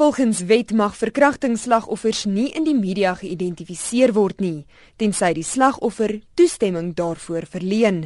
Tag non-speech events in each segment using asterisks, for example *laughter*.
Volgens wet mag verkrachtingsslagoffers nie in die media geïdentifiseer word nie, tensy die slagoffer toestemming daarvoor verleen.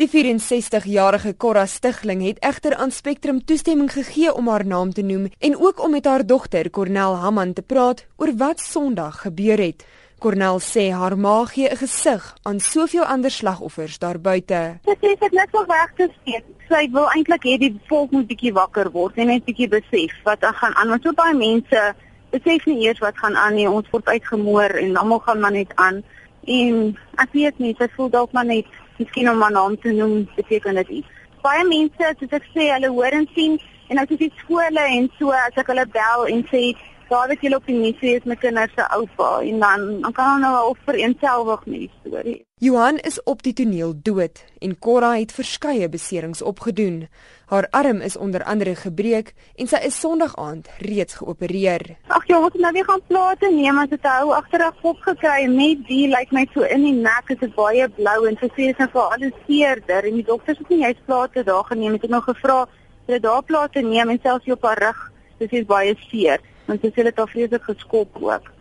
Die 64-jarige Cora Stigling het egter aan Spectrum toestemming gegee om haar naam te noem en ook om met haar dogter Cornel Hamman te praat oor wat Sondag gebeur het. Cornel sê haar ma gee 'n gesig aan soveel ander slagoffers daar buite. Sy sê dit net so reg te steek. Sy wil eintlik hê die volk moet bietjie wakker word en net bietjie besef wat gaan aan. Want so baie mense besef nie eers wat gaan aan nie. Ons word uitgemoor en almal gaan maar net aan. En ek weet nie, sy voel dalk maar net miskien om haar naam te noem beteken dit iets. Baie mense, soos ek sê, hulle hoor en sien en as jy skole en so as ek hulle bel en sê daar het jy op die missie is met kinders se oupa en dan dan kan hulle nou of vereenselwig met die storie. Johan is op die toneel dood en Cora het verskeie beserings opgedoen. Haar arm is onder andere gebreek en sy is Sondag aand reeds geopereer. Ag ja, het nou weer gaan plate neem as dit 'n ou agteraf kop gekry met die lyk like my so in die nek is dit baie blou en sy sê is vir alles seerder en die dokters het nie juist plate daar geneem het ek nou gevra dat daar plate neem en selfs op haar rug dis is baie seer want sy sê dit al vreeslik geskok ook.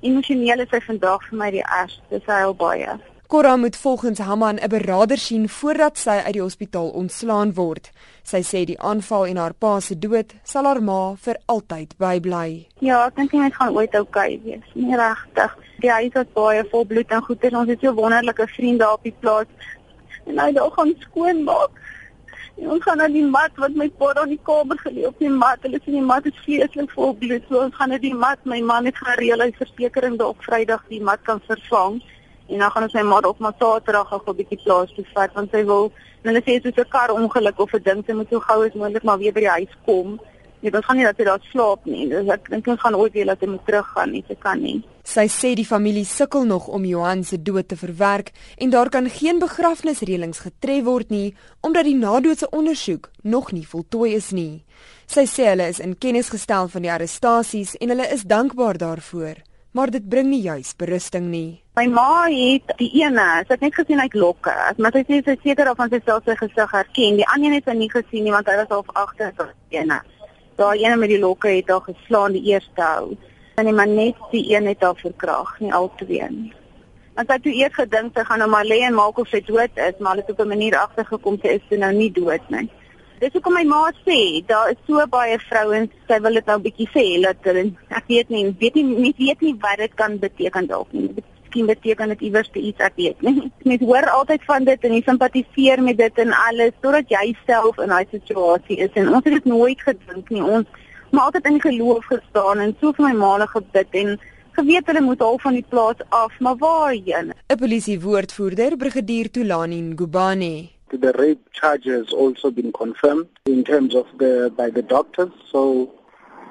Emosioneel is sy vandag vir my die ergste, hy al baie. Cora moet volgens Haman 'n beraader sien voordat sy uit die hospitaal ontslaan word. Sy sê die aanval en haar pa se dood sal haar ma vir altyd bybly. Ja, ek dink hy gaan ooit oukei wees. Nie regtig. Die huis was baie vol bloed en goeie. Ons het so wonderlike vriende op die plaas. En hy het gaan skoon maak. En ons gaan na die mat wat my pa daar in die kamer gelê op die mat. Hulle sê die mat is vreeslik vol bloed. So ons gaan na die mat. My man het gereël hy versekering dalk Vrydag die mat kan vervang. En dan gaan ons my ma op maar Saterdag gou 'n bietjie plaas toe vat want sy wil hulle sê soos 'n kar ongeluk of 'n ding sy moet so gou as moontlik maar weer by die huis kom. Nee, dit gaan nie dat sy daar slaap nie. Dus ek dink sy gaan ooit weer laat hy moet teruggaan nie. Sy kan nie. Sy sê die familie sukkel nog om Johan se dood te verwerk en daar kan geen begrafnisreëlings getref word nie omdat die nadoetse ondersoek nog nie voltooi is nie. Sy sê hulle is in kennis gestel van die arrestasies en hulle is dankbaar daarvoor, maar dit bring nie juis berusting nie. My ma het die ene, sy het net gesien hy klokke, maar sy sê sy seker of van sy self sy gesig herken. Die ander het sy nie gesien nie want hy was half agter die ene. Daai ene met die lokke het haar geslaan die eerste hou en nie maar net die een het haar verkrag, nie al twee nie. Want ek het eers gedink sy gaan nou maar lê en maak of sy dood is, maar hulle het op 'n manier agtergekom sy is nou nie dood nie. Dis hoekom my ma sê, daar is so baie vrouens, sy wil dit nou bietjie sê dat hulle ek weet nie, weet nie, nie weet nie wat dit kan beteken dalk nie. Miskien beteken dit iewers te iets ek weet nie. *laughs* Mens hoor altyd van dit en jy simpatiseer met dit en alles totdat jy self in daai situasie is en ons het dit nooit gedink nie. Ons maar altyd in geloof gestaan en so vir my maale gebid en geweet hulle moet al van die plaas af, maar waarheen? 'n Polisie woordvoerder, Brigadier Tulani Ngubane. The rape charges also been confirmed in terms of the by the doctors, so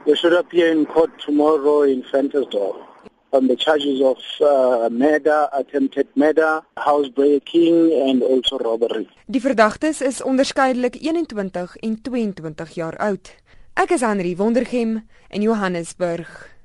they should appear in court tomorrow in Fantasdorp on the charges of uh, murder, attempted murder, housebreaking and also robbery. Die verdagtes is onderskeidelik 21 en 22 jaar oud. Ek is Henri Wondergem in Johannesburg.